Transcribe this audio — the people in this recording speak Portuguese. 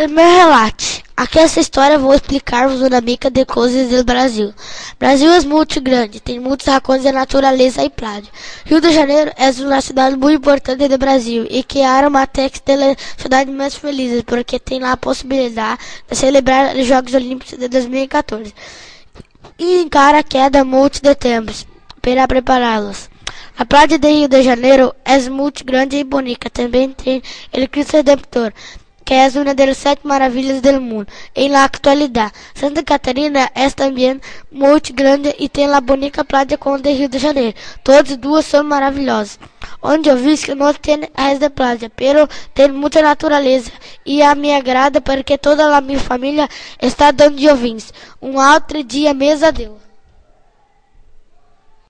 El meu relate. Aqui essa história vou explicar-vos uma mica de coisas do Brasil. Brasil é muito grande, tem muitos racões de natureza e praia. Rio de Janeiro é uma cidade muito importante do Brasil e que é uma das cidades mais felizes porque tem lá a possibilidade de celebrar os Jogos Olímpicos de 2014 e encara a queda muito de tempos para prepará-los. A praia de Rio de Janeiro é muito grande e bonita. Também tem o Cristo Redentor, que é uma das sete maravilhas do mundo em la actualidade. Santa Catarina é também muito grande e tem a bonita praia com de Rio de Janeiro. Todas duas são maravilhosas. Onde eu vi que não tem resto de praia, pero tem muita natureza e a me agrada porque toda a minha família está dando ouvintes. Um outro dia, mesa Deus.